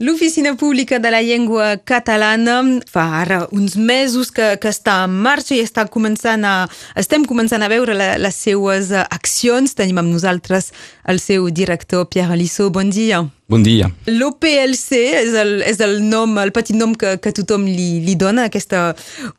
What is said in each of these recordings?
L'Oficina Pública de la Llengua Catalana fa ara uns mesos que, que està en marxa i està començant a, estem començant a veure la, les seues accions. Tenim amb nosaltres el seu director, Pierre Lissó. Bon dia. Bon dia. L'OPLC és, el, és el nom, el petit nom que, que tothom li, li dona a aquesta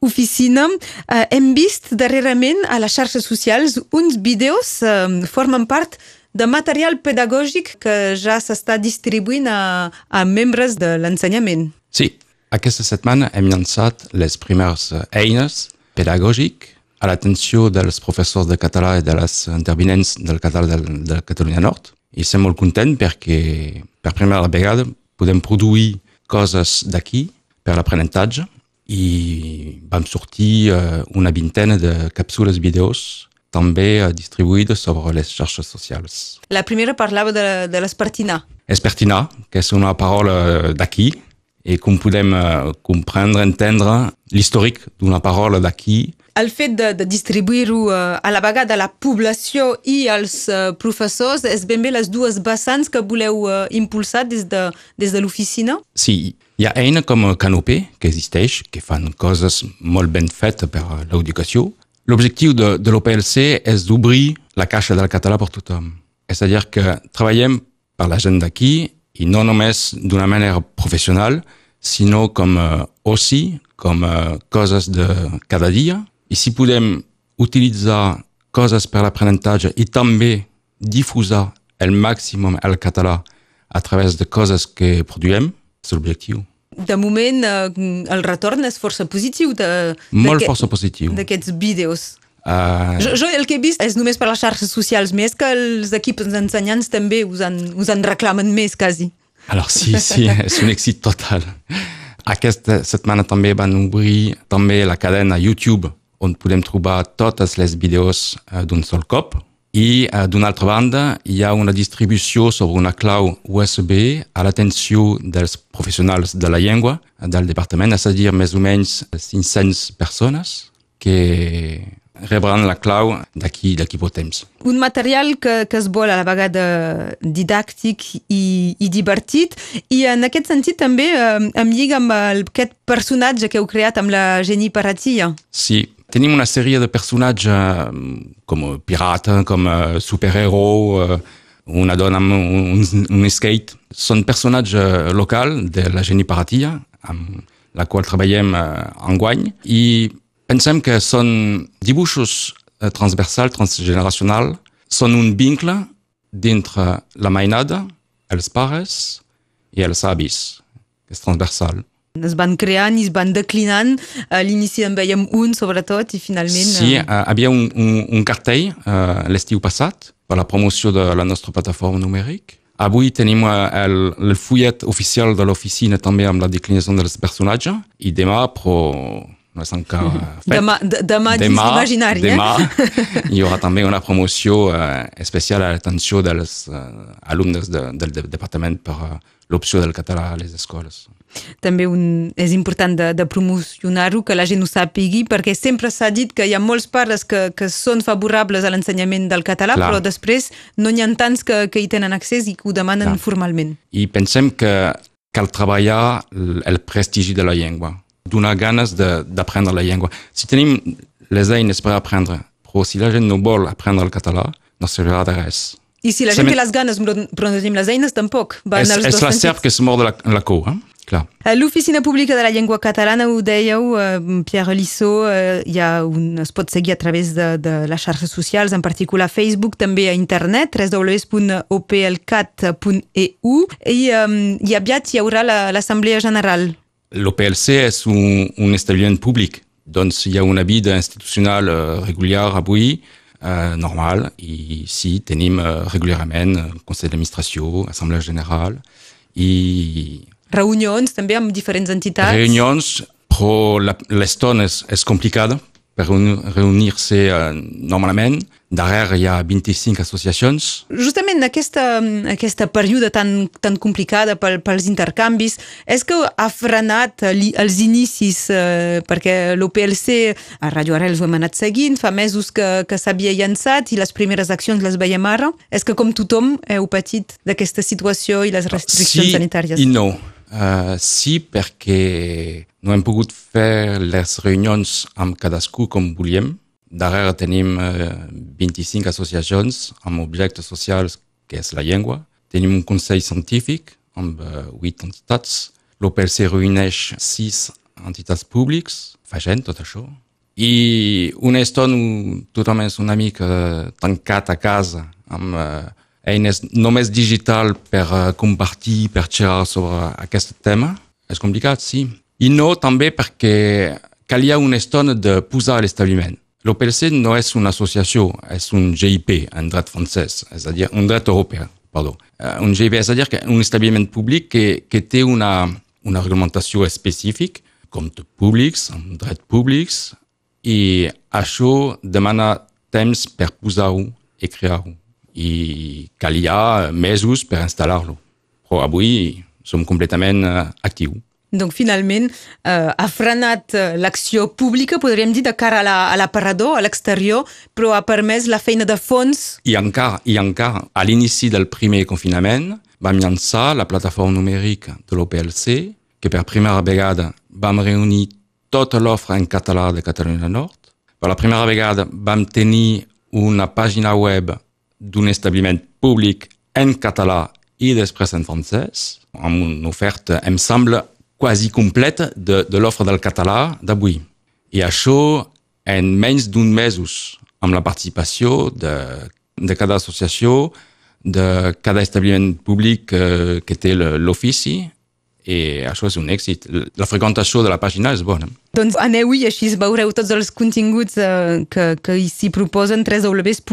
oficina. Eh, hem vist darrerament a les xarxes socials uns vídeos eh, formen part de material pedagògic que ja s'està distribuint a, a membres de l'ensenyament. Sí, aquesta setmana hem llançat les primeres eines pedagògiques a l'atenció dels professors de català i de les intervinents del català de, de Catalunya Nord. I estem molt contents perquè per primera vegada podem produir coses d'aquí per l'aprenentatge i vam sortir uh, una vintena de càpsules vídeos també uh, distribuïdes sobre les xarxes socials. La primera parlava de, de l'espertinar. Espertinar, que és una paraula d'aquí, i com podem uh, comprendre, entendre l'històric d'una paraula d'aquí. El fet de, de distribuir-ho a la vegada a la població i als professors és ben bé les dues vessants que voleu impulsar des de, des de l'oficina? Sí, hi ha eina com Canopé, que existeix, que fan coses molt ben fetes per l'educació, L'objectiu de, de l'OPLC és d'obrir la caixa del tothom. És a dir que treballem per la gent d'aquí i no només d'una manera professional, sinó com uh, oci, com uh, coses de cada dia. I si podem utilitzar coses per l'aprenentatge i també difusar el màxim el català a través de coses que produïm, és l'objectiu de moment eh, el retorn és força positiu de, molt força positiu d'aquests vídeos Uh... Jo, jo el que he vist és només per les xarxes socials, més que els equips ensenyants també us en, us en reclamen més, quasi. Alors sí, sí, és un èxit total. Aquesta setmana també van obrir també la cadena YouTube, on podem trobar totes les vídeos uh, d'un sol cop, i uh, d'una altra banda hi ha una distribució sobre una clau USB a l'atenció dels professionals de la llengua del departament, és a dir, més o menys 500 persones que rebran la clau d'aquí d'aquí poc temps. Un material que, que es vol a la vegada didàctic i, i divertit i en aquest sentit també eh, em lliga amb el, aquest personatge que heu creat amb la Geni Paratia. Sí, tenim una sèrie de personatges com pirata, com superhéros, una dona amb un, un skate. Són personatges locals de la Geni Paratia, amb la qual treballem enguany, i pensem que són dibuixos transversals, transgeneracionals, són un vincle dintre la mainada, els pares i els avis, que és transversal es van creant i es van declinant. A l'inici en veiem un, sobretot, i finalment... Sí, uh, havia un, un, un cartell uh, l'estiu passat per la promoció de la nostra plataforma numèrica. Avui tenim el, el fullet oficial de l'oficina també amb la declinació dels personatges i demà, però és encara fet. Demà, demà, demà imaginari, demà eh? hi haurà també una promoció uh, especial a l'atenció dels uh, alumnes de, del de, departament per uh, l'opció del català a les escoles. També un, és important de, de promocionar-ho, que la gent ho sàpigui, perquè sempre s'ha dit que hi ha molts pares que, que són favorables a l'ensenyament del català, Clar. però després no n'hi ha tants que, que hi tenen accés i que ho demanen Clar. formalment. I pensem que cal treballar el prestigi de la llengua, donar ganes d'aprendre la llengua. Si tenim les eines per aprendre, però si la gent no vol aprendre el català, no servirà de res. I si la gent té les ganes però no tenim les eines, tampoc. Van és, és la serp que es mor de la, la cou, eh? Clar. L'Oficina Pública de la Llengua Catalana, ho dèieu, eh, Pierre Lissó, eh, ha un, es pot seguir a través de, de les xarxes socials, en particular Facebook, també a internet, www.oplcat.eu, i, um, i aviat hi haurà l'Assemblea la, General. L'OPLC és un, un establiment públic, doncs hi ha una vida institucional uh, regular avui, uh, normal, i sí, tenim uh, regularment uh, Consell d'Administració, Assemblea General, i Reunions també amb diferents entitats? Reunions, però l'estona és, és complicada per reunir-se uh, normalment. Darrere hi ha 25 associacions. Justament aquesta, aquesta període tan, tan complicada pel, pels intercanvis, és que ha frenat els inicis, eh, perquè l'OPLC, a Radio Arrels ho hem anat seguint, fa mesos que, que s'havia llançat i les primeres accions les veiem ara. És que com tothom heu patit d'aquesta situació i les restriccions sí sanitàries? i no. Uh, sí, perquè no hem pogut fer les reunions amb cadascú com volíem. Darrere tenim uh, 25 associacions amb objectes socials que és la llengua. Tenim un consell científic amb uh, 8 entitats. L'OPLC reuneix 6 entitats públics, fa gent tot això. I una estona tothom és una mica tancat a casa amb eines només digital per uh, compartir, per xerrar sobre aquest tema. És complicat, sí. I no també perquè calia una estona de posar l'establiment. L'OPLC no és una associació, és un GIP, un dret francès, és a dir, un dret europeu, perdó. Uh, un GIP, és a dir, un establiment públic que, que té una, una reglamentació específica, comptes públics, drets públics, i això demana temps per posar-ho i crear-ho i calia mesos per instal·lar-lo. Però avui som completament uh, actius. Donc, finalment, eh, ha frenat l'acció pública, podríem dir, de cara a l'aparador, la, a l'exterior, però ha permès la feina de fons. I encara, i encara a l'inici del primer confinament, vam llançar la plataforma numèrica de l'OPLC, que per primera vegada vam reunir tota l'ofre en català de Catalunya Nord. Per la primera vegada vam tenir una pàgina web d'un establiment públic en català i després en francès, amb una oferta, em sembla, quasi completa de, de l'ofre del català d'avui. I això en menys d'un mesos, amb la participació de, de cada associació, de cada establiment públic eh, que té l'ofici, i això és un èxit. La freqüentació de la pàgina és bona. Doncs aneu-hi, així veureu tots els continguts eh, que, que s'hi proposen, www.oplcat,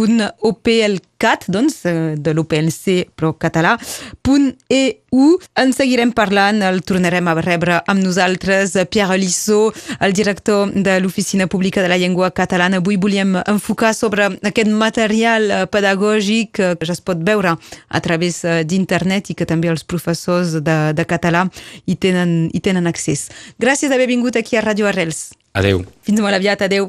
doncs, eh, de l'OPLC, però català, .eu. En seguirem parlant, el tornarem a rebre amb nosaltres Pierre Lissó, el director de l'Oficina Pública de la Llengua Catalana. Avui volíem enfocar sobre aquest material eh, pedagògic que ja es pot veure a través eh, d'internet i que també els professors de, de català hi tenen, hi tenen accés. Gràcies d'haver vingut aquí a Ràdio Arrels. Adeu. Fins molt aviat, adeu.